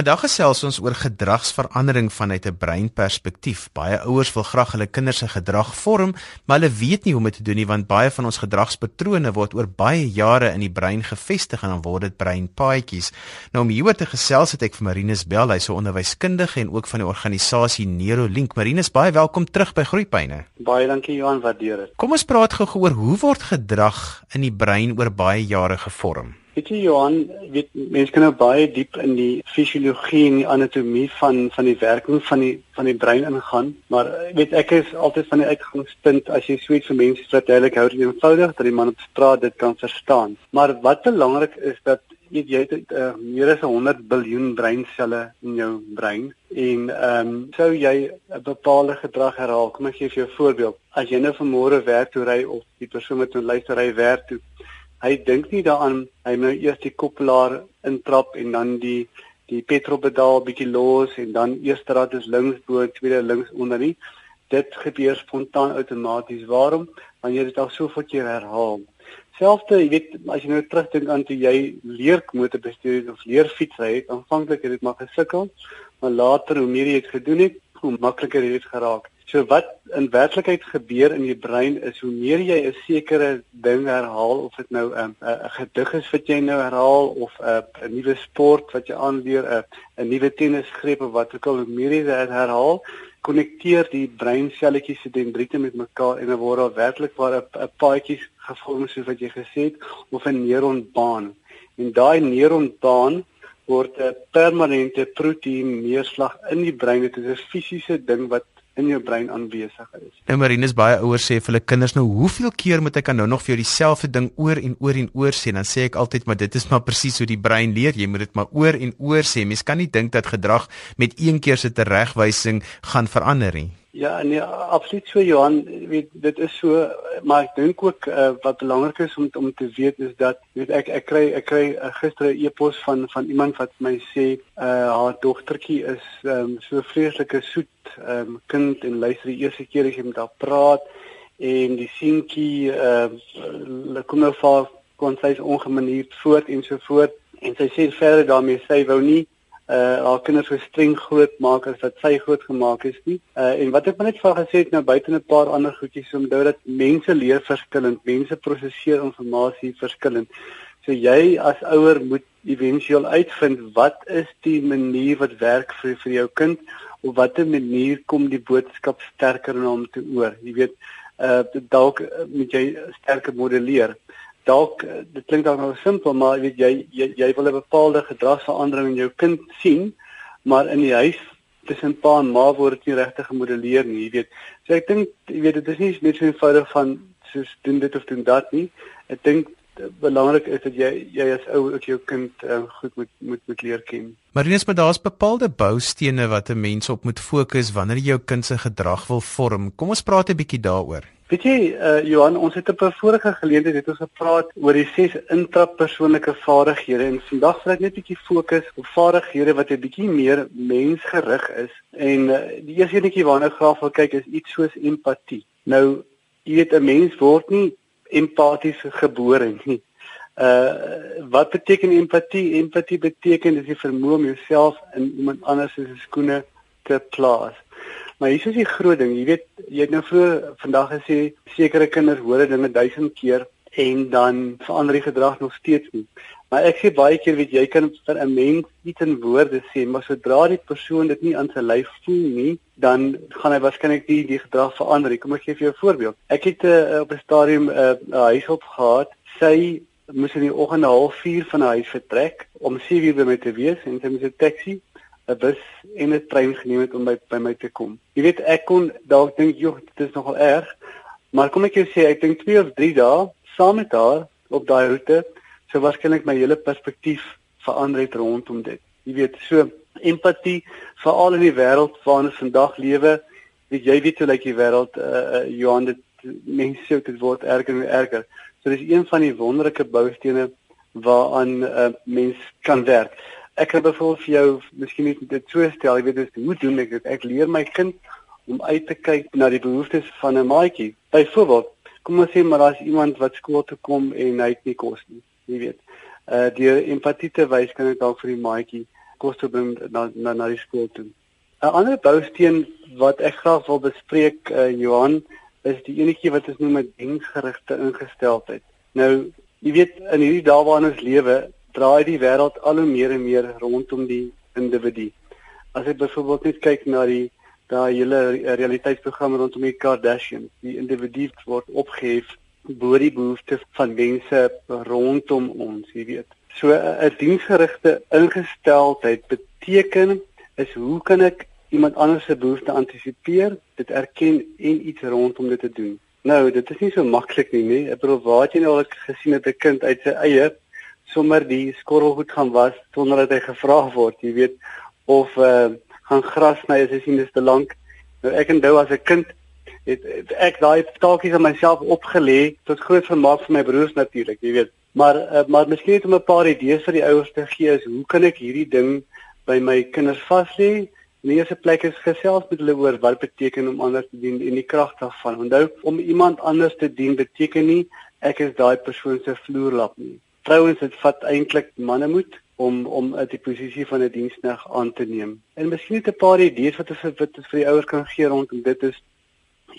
Vandag gesels ons oor gedragsverandering vanuit 'n breinperspektief. Baie ouers wil graag hulle kinders se gedrag vorm, maar hulle weet nie hoe om dit te doen nie want baie van ons gedragspatrone word oor baie jare in die brein gevestig en dan word dit breinpaadjies. Nou om hieroor te gesels het ek vir Marinus Bell, hy's 'n onderwyskundige en ook van die organisasie Neurolink. Marinus, baie welkom terug by Groepyne. Baie dankie Johan, waardeer dit. Kom ons praat gou oor hoe word gedrag in die brein oor baie jare gevorm? Weet jy Johan, weet mense kan nou baie diep in die fisiologie en die anatomie van van die werking van die van die brein ingaan, maar weet ek is altyd van die uitgangspunt as jy sweet vir mense verduidelik hou dit eenvoudig dat die man op straat dit kan verstaan. Maar wat belangrik is dat jy jy het uh, meer as 100 biljoen breinselle in jou brein en ehm um, sou jy 'n bepaalde gedrag herhaal. Kom ek gee vir jou 'n voorbeeld. As jy nou vanmôre werk toe ry of die persoon wat nou luister ry werk toe hy dink nie daaraan hy moet eers die koppelaar intrap en dan die die petrolpedaal bietjie los en dan eerste rad is links bo tweede links onder nie. Dit gebeur spontaan outomaties. Waarom? Want jy dit al soveel keer herhaal. Selfs jy weet as jy nou terugdink aan toe jy leer motor bestuur of leer fietsry het aanvanklik het dit maar gesukkel maar later hoe meer jy dit gedoen het hoe makliker het dit geraak So wat in werklikheid gebeur in die brein is hoe meer jy 'n sekere ding herhaal of dit nou 'n 'n gedig is wat jy nou herhaal of 'n 'n nuwe sport wat jy aanleer 'n 'n nuwe tennisgreep of wat ook al hoe meer jy dit herhaal konnekteer die breinselletjies se dendriete met mekaar en dan word daar werklik waar 'n paadjies gevorm soos wat jy gesê het of 'n neuronbaan. En daai neuronbaan word 'n permanente proteïen neerslag in die brein. Dit is 'n fisiese ding wat in jou brein aanwesig is. Nou Marinus baie ouers sê vir hulle kinders nou hoeveel keer moet ek nou nog vir jou dieselfde ding oor en oor en oor sê dan sê ek altyd maar dit is maar presies hoe die brein leer jy moet dit maar oor en oor sê mens kan nie dink dat gedrag met een keer se teregwysing gaan verander nie. Ja, nee, absoluut so Johan, weet dit is so, maar ek dink ook uh, wat belangrik is om om te weet is dat weet ek ek kry ek kry uh, gister 'n e-pos van van iemand wat my sê uh, haar dogtertjie is um, so vreeslike soet um, kind en luister die eerste keer as jy met haar praat en die seentjie uh, kom nou vir kon sy ongemanierd voort en so voort en sy sê verder daarmee sy wou nie uh haar kinders so streng groot maak as wat sy groot gemaak is nie. Uh en wat ek net vir gesê het nou buite 'n paar ander goedjies om onthou dat mense leer verskillend, mense prosesseer inligting verskillend. So jy as ouer moet éventueel uitvind wat is die manier wat werk vir vir jou kind of watter manier kom die boodskap sterker na hom toe oor. Jy weet uh dalk moet jy sterker modelleer dalk eh, dit klink dalk nou simpel maar weet jy jy, jy wil 'n bepaalde gedragsverandering in jou kind sien maar in die huis tussen pa en ma word dit nie regtig gemodelleer nie jy weet so ek dink jy weet dit is nie net so eenvoudig van soos doen dit of doen dat nie ek dink belangrik is dat jy jy as ou ook jou kind uh, goed moet moet moet leer ken. Marinus, maar daar's bepaalde boustene wat 'n mens op moet fokus wanneer jy jou kind se gedrag wil vorm. Kom ons praat 'n bietjie daaroor. Weet jy, uh, Johan, ons het op 'n vorige geleentheid het ons gepraat oor die ses intrapersoonlike vaardighede en vandag wil ek net 'n bietjie fokus op vaardighede wat 'n bietjie meer mensgerig is. En uh, die eerste enetjie waarna ek graag wil kyk is iets soos empatie. Nou, jy weet 'n mens word nie empaties gebore nie. Uh wat beteken empatie? Empatie beteken dis die vermoë om jouself in iemand anders se skoene te plaas. Maar hier is die groot ding, jy weet, jy het nou vroeër vandag gesê sekere kinders hoor dinge duisend keer en dan verander die gedrag nog steeds nie. Maar ek sê baie keer weet jy kan vir 'n mens iets in woorde sê, maar sodra die persoon dit nie aan sy lyf voel nie, dan gaan hy waarskynlik nie die gedrag verander nie. Kom ek gee vir jou 'n voorbeeld. Ek het uh, op 'n stadium 'n uh, huishulp gehad. Sy moes in die oggend 'n halfuur van haar huis vertrek om 7 uur by my te wees en sy moes 'n taxi 'n bus en 'n trein geneem het om by by my te kom. Jy weet ek kon dalk dink joh dit is nogal erg, maar kom ek jou sê ek dink 2 of 3 dae saam met haar op daai roete sou waarskynlik my hele perspektief verander het rondom dit. Jy weet so empatie veral in die wêreld waarin ons vandag lewe, weet jy weet hoe lyk die wêreld uh, uh Johan dit mense dit word erger en erger. So dis een van die wonderlike boustene waaraan 'n uh, mens kan werk ek kan byvoorbeeld vir jou miskien net dit so stel, jy weet dis hoe doen ek dit? Ek leer my kind om uit te kyk na die behoeftes van 'n maatjie. Byvoorbeeld, kom ons sê maar daar's iemand wat skool toe kom en hy het nie kos nie, jy weet. Uh deur empatie te wys kan ek dalk vir die maatjie kos te bring na na na die skool toe. 'n Ander bousteen wat ek graag wil bespreek, uh, Johan, is die enetjie wat ons noem 'n diensgerigte ingesteldheid. Nou, jy weet in hierdie dae waarin ons lewe, draai die wêreld al hoe meer en meer rondom die individu. As jy byvoorbeeld net kyk na die daai hele realiteitsprogram rondom die Kardashians, die individu word opgehef bo die behoeftes van mense rondom ons, jy weet. So 'n diensgerigte ingesteldheid beteken is hoe kan ek iemand anders se behoeftes antisipeer, dit erken en iets rondom dit te doen. Nou, dit is nie so maklik nie, nee. Ek bedoel, waar het jy nou al gesien 'n kind uit sy eie sommer die skorrelgoed gaan was sonder dat hy gevra word, jy weet, of uh gaan gras sny as hy sien dit is te lank. Nou ek onthou as 'n kind het, het ek daai taakies aan myself opgelê tot groot vermaak vir my broers natuurlik, jy weet. Maar uh, maar miskien net om 'n paar idees vir die ouers te gee is hoe kan ek hierdie ding by my kinders vas lê? Die eerste plek is gesels met hulle oor wat beteken om ander te dien en die krag daarvan. Onthou, om iemand anders te dien beteken nie ek is daai persoon se vloerlap nie. Trouwens, dit vat eintlik mannemoed om om 'n die posisie van 'n dienskneg aan te neem. En miskien net 'n paar idees wat ons wat vir die ouers kan gee rondom dit is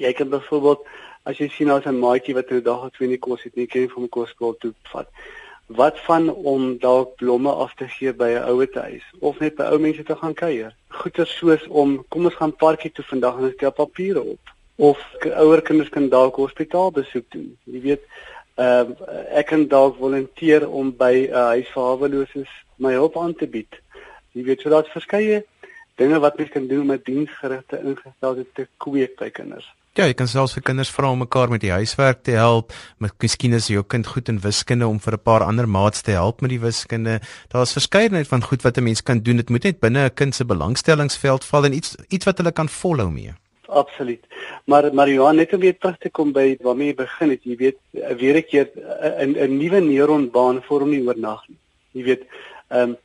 jy kan byvoorbeeld as jy sien daar's 'n maatjie wat 'n dag of twee nie kos het nie, kan jy vir hom kos skool toe vat. Wat van om dalk blomme af te gee by 'n ouer huis of net by ou mense te gaan kuier? Goeie soos om kom ons gaan parkie toe vandag en ons stel papiere op of ouer kinders kan dalk hospitaal besoek doen. Jy weet, ehm uh, ek kan dalk volunteer om by 'n uh, huis vir haweloses my hulp aan te bied. Jy weet, so daar's verskeie dinge wat mens kan doen om 'n diensgerigte ingesteldheid te kweek by kinders. Ja, jy kan selfs vir kinders vra om mekaar met die huiswerk te help. Miskien is jou kind goed in wiskunde om vir 'n paar ander maats te help met die wiskunde. Daar's verskeidenheid van goed wat 'n mens kan doen. Dit moet net binne 'n kind se belangstellingsveld val en iets iets wat hulle kan volhou mee. Absoluut. Maar maar Johan, net om weer terug te kom by waarmee jy begin het, jy weet, weer 'n keer 'n 'n nuwe neuronbaan vorm nie oornag nie. Jy weet, ehm um,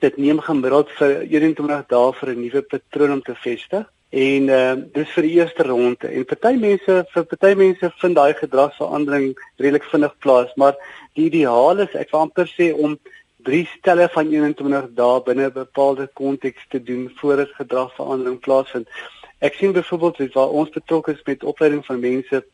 dit neem gemiddeld vir 21 dae vir 'n nuwe patroon om te vestig. En ehm uh, dis vir die eerste ronde en party mense vir party mense vind daai gedragsverandering redelik vinnig plaas, maar die ideaal is ek wil amper sê om drie stelle van 21 dae binne 'n bepaalde konteks te doen voordat gedragsverandering plaasvind. Ek sien byvoorbeeld dit waar ons betrokke is met opleiding van mense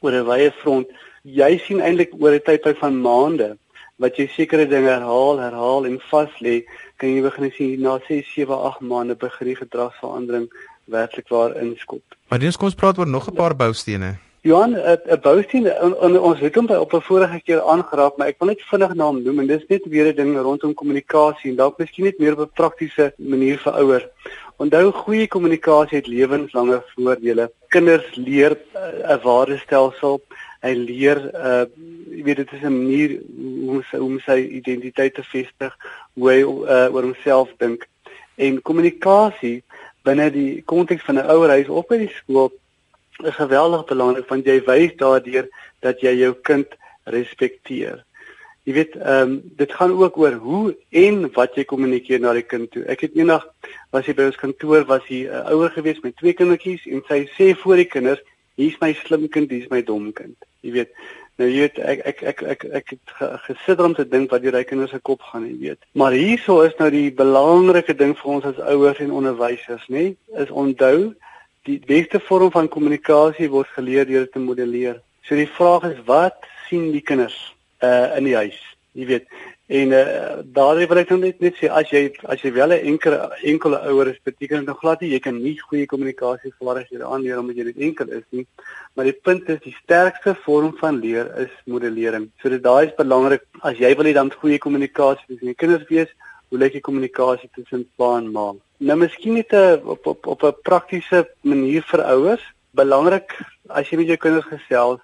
oor 'n wye front, jy sien eintlik oor 'n tydperk van maande wat jy sekere dinge herhaal, herhaal en vas lê, kan jy begin sien na 6, 7, 8 maande begin die gedragsverandering werklik waar inskop. Maar dis kom ons praat oor nog 'n paar boustene. Johan, 'n bousteen ons het hom by op 'n vorige keer aangeraak, maar ek wil net vinnig naam noem en dis net weer 'n ding rondom kommunikasie en dalk miskien net meer op 'n praktiese manier vir ouers. Onthou goeie kommunikasie het lewenslange voordele. Kinders leer eh, 'n waardestelsel, hy leer uh jy weet dit is 'n manier hoe sy hoe sy identiteit te vestig, hoe hy uh, oor homself dink. En kommunikasie binne die konteks van 'n ouerhuis of by die skool is geweldig belangrik want jy wys daardeur dat jy jou kind respekteer. Jy weet, ehm um, dit gaan ook oor hoe en wat jy kommunikeer na die kind toe. Ek het eendag was hy by ons kantoor was hy 'n uh, ouer gewees met twee kindertjies en sy sê voor die kinders, hier's my slim kind, hier's my dom kind. Jy weet, Nou jy weet ek ek ek ek ek het gesit om te dink wat die ryk kinders se kop gaan, jy weet. Maar hierso is nou die belangrike ding vir ons as ouers en onderwysers, nê, is onthou die beste vorm van kommunikasie word geleer deur te modelleer. So die vraag is wat sien die kinders uh in die huis? Jy weet, En uh, daardie wil ek net net sê as jy as jy wel 'n enkele enkele ouer is, beteken dit nog glad nie jy kan nie goeie kommunikasie vaardighede aanleer omdat jy net enkel is nie. Maar die punt is die sterkste vorm van leer is modellering. So dit daai is belangrik as jy wil hê dan goeie kommunikasie tussen jou kinders wees, hoe lyk die kommunikasie tussen pa en ma? Nou miskien net 'n op op op 'n praktiese manier vir ouers, belangrik as jy met jou kinders gesels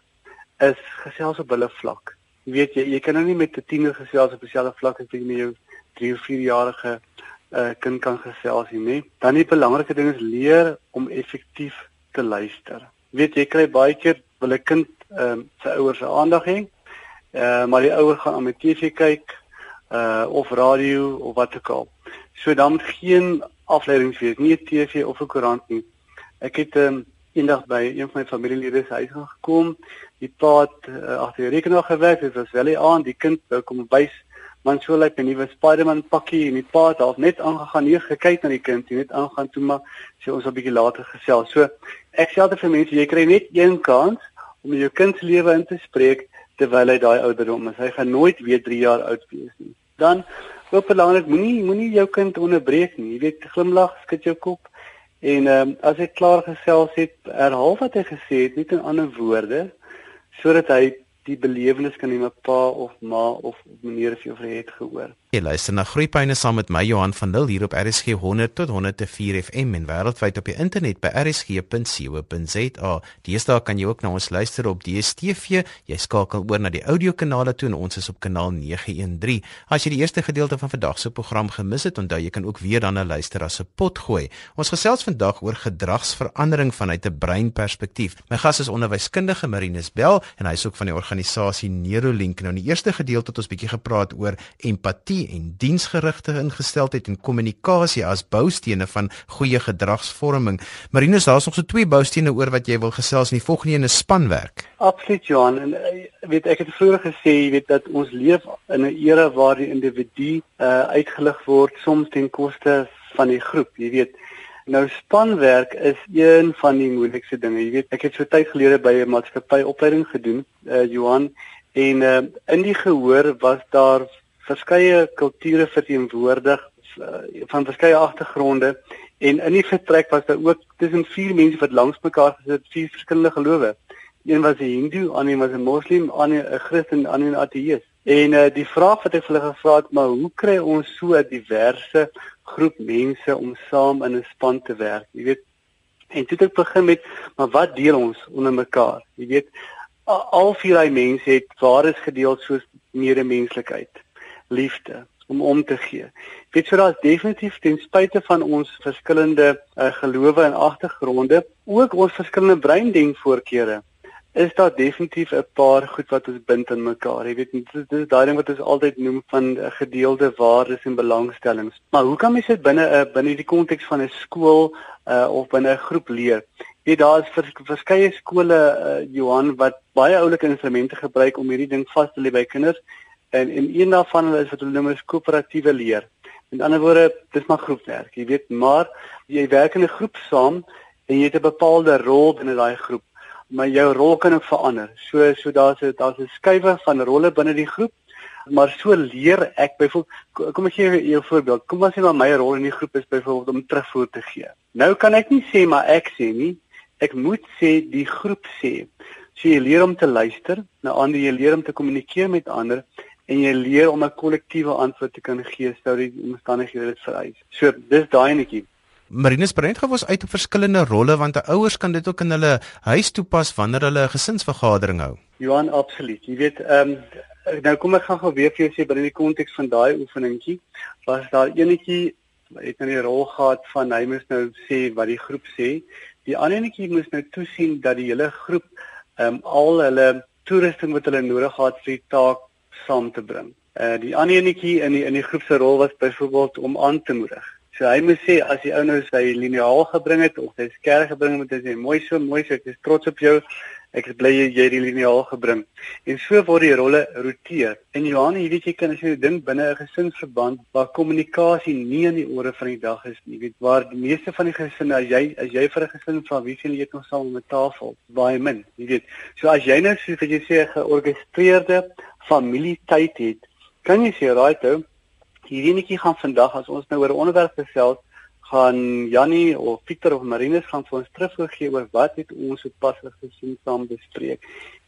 is gesels op hulle vlak jy weet jy, jy kan nou nie met 'n tiener gesels op dieselfde vlak as jy met jou 3 of 4 jarige uh, kind kan gesels nie, nee. Dan die belangrike ding is leer om effektief te luister. Jy weet jy kry baie keer wil 'n kind ehm uh, sy ouers se aandag hê. Uh, maar die ouer gaan aan met TV kyk uh of radio of wat ook al. So dan geen afleidings wees, nie 'n TV of 'n koerant nie. Ek het ehm um, eendag by een van my familielede se huis gekom. Die pa het uh, agter die rekenaar gewerk. Dit was wel die aand, die kind wou kom bys man so lyk 'n nuwe Spider-Man pakkie en die pa het half net aangegaan hier gekyk na die kind en net aangaan toe maar sê ons 'n bietjie later gesels. So ek sê altyd vir mense jy kry net een kans om jou kind se lewe in te spreek terwyl hy daai ouderdom is. Hy gaan nooit weer 3 jaar oud wees nie. Dan ook belangrik moenie moenie jou kind onderbreek nie. Jy weet glimlag, skud jou kop en ehm um, as hy klaar gesels het, herhaal wat hy gesê het net in ander woorde sodat hy die belewenis kan nie my pa of ma of meneer of juffrou het gehoor. Jy luister na Groepyne saam met my Johan van Lille hier op RSG 100 tot 104 FM en wêreldwyd op die internet by rsg.co.za. Deesdae kan jy ook na ons luister op DStv. Jy skakel oor na die audiokanale toe en ons is op kanaal 913. As jy die eerste gedeelte van vandag se program gemis het, onthou jy kan ook weer dan 'n luister as 'n pot gooi. Ons gesels vandag oor gedragsverandering vanuit 'n breinperspektief. My gas is onderwyskundige Marinus Bell en hy is ook van die organisasie Neurolink. Nou in die eerste gedeelte het ons bietjie gepraat oor empatie en diensgerigte ingesteldheid en kommunikasie as boustene van goeie gedragsvorming. Marinus, daar's nog so twee boustene oor wat jy wil gesels in die volgende een is spanwerk. Absoluut Johan en eh, weet ek het vroeër gesê jy weet dat ons leef in 'n era waar die individu uh, uitgelig word soms ten koste van die groep, jy weet. Nou spanwerk is een van die moeilikste dinge. Jy weet, ek het so tyd gelede by 'n maatskappy opleiding gedoen, uh, Johan, en uh, in die gehoor was daar verskeie kulture verteenwoordig uh, van verskeie agtergronde en in die vertrek was daar ook tussen vier mense wat langs mekaar gesit vier verskillende gelowe. Een was 'n Hindu, ander was 'n Moslem, ander 'n Christen, ander 'n ateïs. En uh, die vraag wat ek vir hulle gevra het, maar hoe kry ons so 'n diverse groep mense om saam in 'n span te werk? Jy weet, en toe het ek begin met, maar wat deel ons onder mekaar? Jy weet, al vier hy mense het waardes gedeel soos medemenslikheid liefde om om te gee. Weet so daar's definitief ten spyte van ons verskillende uh, gelowe en agtergronde, ook ons verskillende breindenkvoorkeure, is daar definitief 'n paar goed wat ons bind in mekaar. Jy weet dit is daai ding wat ons altyd noem van uh, gedeelde waardes en belangstellings. Maar hoe kan mens dit binne 'n uh, binne die konteks van 'n skool uh, of binne 'n groep leer? Jy daar is vers, verskeie skole uh, Johan wat baie oulike instrumente gebruik om hierdie ding vas te lê by kinders En en een daarvan is wat hulle noem is koöperatiewe leer. Met ander woorde, dis maar groepwerk. Jy weet, maar jy werk in 'n groep saam en jy het 'n bepaalde rol binne daai groep, maar jou rol kan ook verander. So so daar's 'n daar's 'n skuwe van rolle binne die groep. Maar so leer ek byvoorbeeld kom ek gee jou 'n voorbeeld. Kom ons sê maar my rol in die groep is byvoorbeeld om terugvoer te gee. Nou kan ek nie sê maar ek sê nie. Ek moet sê die groep sê. So jy leer om te luister, nou ander jy leer om te kommunikeer met ander en jy leer om 'n kollektiewe antwoord te kan gee sou die omstandighede dit vereis. So dis daai netjie. Marinus Brent gaan ons uit op verskillende rolle want ouers kan dit ook in hulle huis toepas wanneer hulle 'n gesinsvergadering hou. Johan, absoluut. Jy weet, ehm um, nou kom ek gaan gou weer vir jou sê binne die konteks van daai oefeningkie, was daar enetjie het nou die rol gehad van hy moes nou sê wat die groep sê. Die ander enetjie moes nou toesien dat die hele groep ehm um, al hulle toerusting wat hulle nodig gehad vir die taak saam te bring. Uh die ander enetjie in die in die groep se rol was byvoorbeeld om aan te moedig. So hy moet sê as die ou nou sy liniaal gebring het of sy skerp gebring het, hy sê mooi so, mooi so, ek is trots op jou. Ek is bly jy het die liniaal gebring. En so word die rolle roteer. En Johan, jy weet jy kan as jy dink binne 'n gesinsverband waar kommunikasie nie aan die ore van die dag is nie, weet waar die meeste van die gesinne as jy as jy vir 'n gesin vra wie sien jy nog saam om 'n tafel, baie min, jy weet. So as jy nou so wat jy sê 'n georgestreerde familietyd het, kan jy sê raai toe hierdie netjie gaan vandag as ons nou oor 'n onderwerp gesels gaan Jannie of Pieter of Marinus gaan vir ons teruggee oor wat het ons sopas gesien saam bespreek.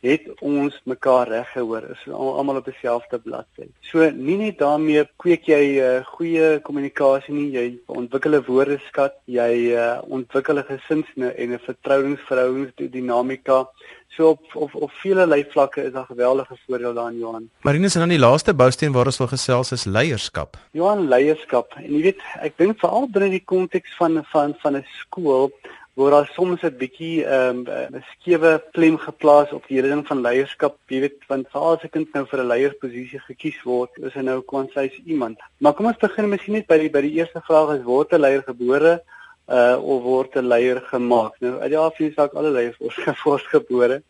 Het ons mekaar reg gehoor? Is almal op dieselfde bladsy? So nie net daarmee kweek jy uh, goeie kommunikasie nie, jy ontwikkel 'n woordeskat, jy uh, ontwikkel 'n gesins en 'n vertrouensverhoudings dinamika. So op op op vele lei vlakke is daar geweldige voordele daarin Johan. Marinus en dan die laaste bousteen waar ons wil gesels is leierskap. Johan, leierskap. En jy weet, ek dink veral binne die konteks van van van 'n skool waar daar soms 'n bietjie ehm, 'n um, skewe klem geplaas op die hele ding van leierskap. Jy weet, want as 'n kind nou vir 'n leiersposisie gekies word, is hy nou kwansys iemand. Maar kom ons begin miskien net by die by die eerste vraag is word 'n leier gebore uh of word 'n leier gemaak. Nou uit die afsien saak alle leiers word voorgebore.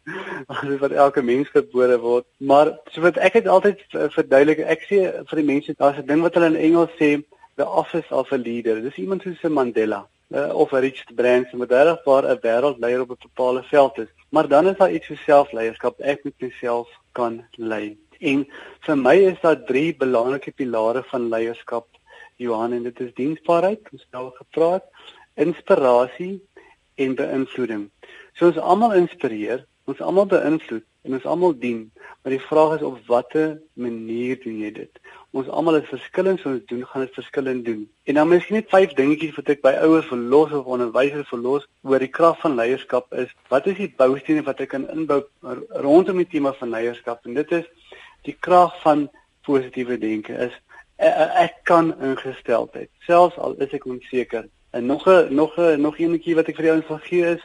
Asof wat elke mens gebore word. Maar so wat ek het altyd verduidelik, ek sê vir die mense daar's 'n ding wat hulle in Engels sê, the office of a leader. Dis iemand soos 'n Mandela uh, of 'n Richard Branson wat regwaar 'n wêreldleier op 'n bepaalde veld is. Maar dan is daar iets so selfleierskap. Ek moet myself kan lei. En vir my is daar drie belangrike pilare van leierskap. Johan en dit is diensbaarheid, ons het al gepraat inspirasie en beïnvloeding. So ons almal inspireer, ons almal beïnvloed en ons almal dien, maar die vraag is op watter manier doen jy dit? Ons almal is verskillend, so ons doen gaan dit verskillend doen. En dan miskien net vyf dingetjies wat ek by ouers verlos of onderwysers verlos oor die krag van leierskap is. Wat is die boustene wat ek kan inbou rondom die tema van leierskap? En dit is die krag van positiewe denke is ek kan ingesteldheid selfs al is ek onseker En nog 'n nog 'n nog eenetjie wat ek vir jou wil gee is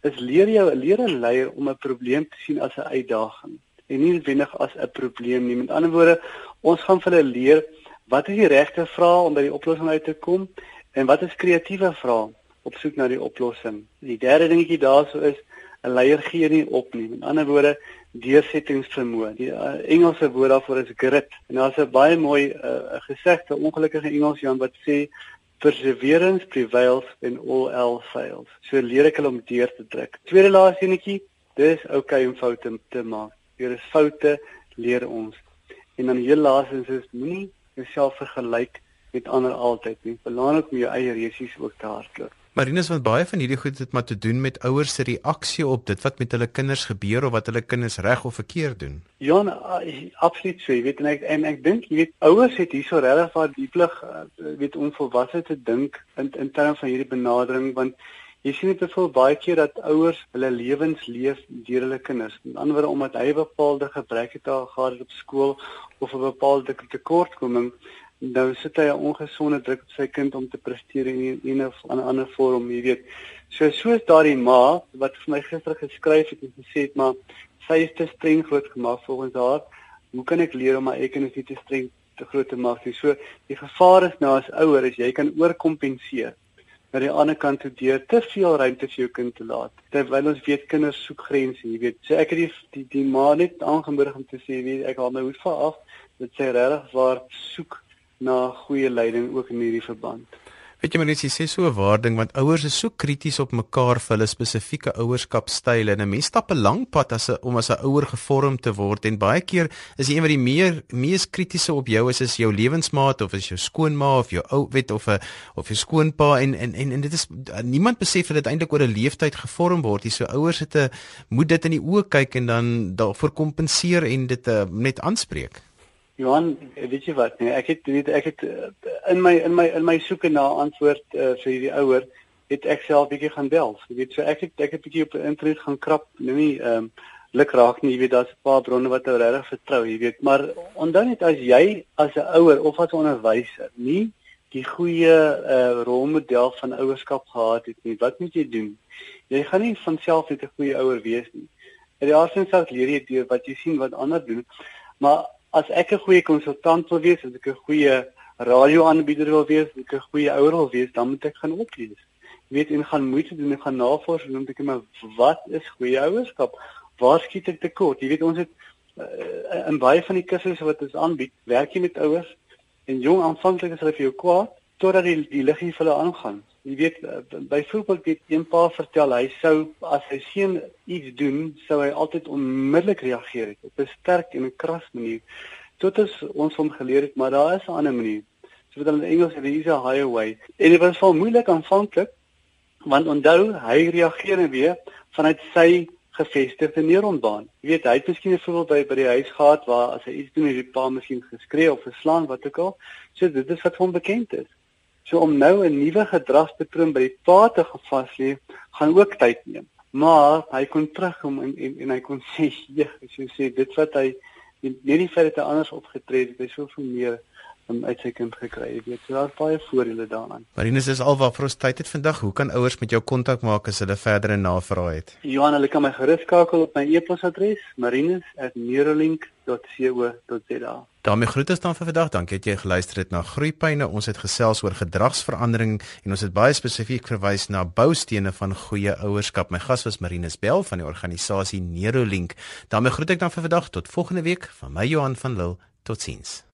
is leer jou leer 'n leier om 'n probleem te sien as 'n uitdaging en nie noodwendig as 'n probleem nie. Met ander woorde, ons gaan vir hulle leer wat is die regte vrae om by die oplossing uit te kom en wat is kreatiewe vrae op soek na die oplossing. Die derde dingetjie daarso is 'n leier gee nie op nie. Met ander woorde, deursettingsvermoë. Die uh, Engelse woord daarvoor is grit. En daar's 'n baie mooi uh, gesegde, ongelukkige Engels Jan wat sê perseverance prevails when all else fails. So leer ek hulle om deur te druk. Tweede laaste enetjie, dis okay om foute te maak. Deur is foute leer ons. En dan heel laastens is moenie jouself vergelyk met ander altyd nie. Belangrik om jou eie resies ook te hardloop. Marinus want baie van hierdie goed het maar te doen met ouers se reaksie op dit wat met hulle kinders gebeur of wat hulle kinders reg of verkeerd doen. Ja, absoluut so, jy weet en ek en ek dink jy weet ouers het hierso regtig waar die plig uh, weet om volwasse te dink in in terme van hierdie benadering want jy sien dit bevoel baie keer dat ouers hulle lewens leef deur hulle kinders. Met ander woorde omdat hy bepaalde gebreke het gehad op skool of 'n bepaalde tekortkoming nou sit hy 'n ongesonde druk op sy kind om te presteer in 'n of 'n ander vorm, jy weet. So soos daardie ma wat vir my gister geskryf het en gesê het maar sy is te streng groot gemaak volgens haar. Hoe kan ek leer om my eie kinders nie te streng te groot te maak nie? So die gevaar is nou as ouer is jy kan oorkompenseer na die ander kant toe deur te veel ruimte vir jou kind te laat. Terwyl ons weet kinders soek grense, jy weet. So ek het die die, die ma net aangemoedig om te sê, weet ek haal my hoed vir af. Dit sê regtig waar soek na goeie leiding ook in hierdie verband. Weet jy maar net jy sê so 'n waarding want ouers is so krities op mekaar vir hulle spesifieke ouerskapstyle en 'n mens stap 'n lang pad as 'n om as 'n ouer gevorm te word en baie keer is die een wat die meer mees kritiese op jou is is jou lewensmaat of is jou skoonma of jou ou weet of 'n of jou skoonpa en en en, en dit is niemand besef dat dit eintlik oor 'n leeftyd gevorm word. Dis so ouers het 'n moet dit in die oë kyk en dan daarvoor kompenseer en dit uh, net aanspreek. Johan, weet jy wat? Nee, ek het weet ek het eh, in my in my in my soeke na antwoord uh, vir hierdie ouer het ek self bietjie gaan bel. Jy weet so ek het ek het bietjie op internet gaan krap, nou nie ehm um, luk raak nie, jy weet daar's 'n paar bronne wat jy regtig vertrou, jy weet, maar onthou net as jy as 'n ouer of as 'n onderwyser nie die goeie uh, rolmodel van ouerskap gehad het nie, wat moet jy doen? Jy gaan nie van self net 'n goeie ouer wees nie. In die eerste instansie leer jy deur wat jy sien wat ander doen, maar as ek 'n goeie konsultant wil wees, as ek 'n goeie radioaanbieder wil wees, as ek 'n goeie ouer wil wees, dan moet ek gaan oplees. Jy weet, en gaan moeite doen en gaan navorsing doen om te kyk maar wat is goeie ouerskap? Waar skiet ek tekort? Jy weet ons het uh, in baie van die kursusse wat ons aanbied, werk jy met ouers en jong aanvanklik is hulle vir jou kwaad totdat die die liggie vir hulle aangaan. Jy weet eh, byvoorbeeld dit een pa vertel hy sou as hy seun iets doen, sou hy altyd onmiddellik reageer het op 'n sterk en 'n kras manier. Tot as ons hom geleer het, maar daar is 'n ander manier. So wat hulle in Engels there is a higher way. En dit was vol moeilik aanvanklik want onthou hy reageer en weer vanuit sy gevestigde neuronbaan. Jy weet, hy het miskien 'n voorbeeld by by die huis gehad waar as hy iets doen, het die pa miskien geskree of geslaan wat ook al. So dit is wat hom bekend is. So om nou 'n nuwe gedragspatroon by die pa te gevas lê, gaan ook tyd neem. Maar hy kon terugkom en, en en hy kon sê, "Ja, jy sê dit wat hy nie die feit dat hy anders opgetree het, hy soveel meer um, uit sy kind gekry, jy weet. So daar's baie voordele daaraan. Marinus is alwaar vir ons tyd het vandag. Hoe kan ouers met jou kontak maak as hulle verdere navrae het? Johan, hulle kan my gerus skakel op my e-posadres marinus@neurolink.co.za. daarmee groet ons dan vir vandag. Dankie dat jy geluister het na Groeipyne. Ons het gesels oor gedragsverandering en ons het baie spesifiek verwys na boustene van goeie ouerskap. My gas was Marinus Bell van die organisasie Neurolink. daarmee groet ek dan vir vandag tot volgende week van my Johan van Lille. Totsiens.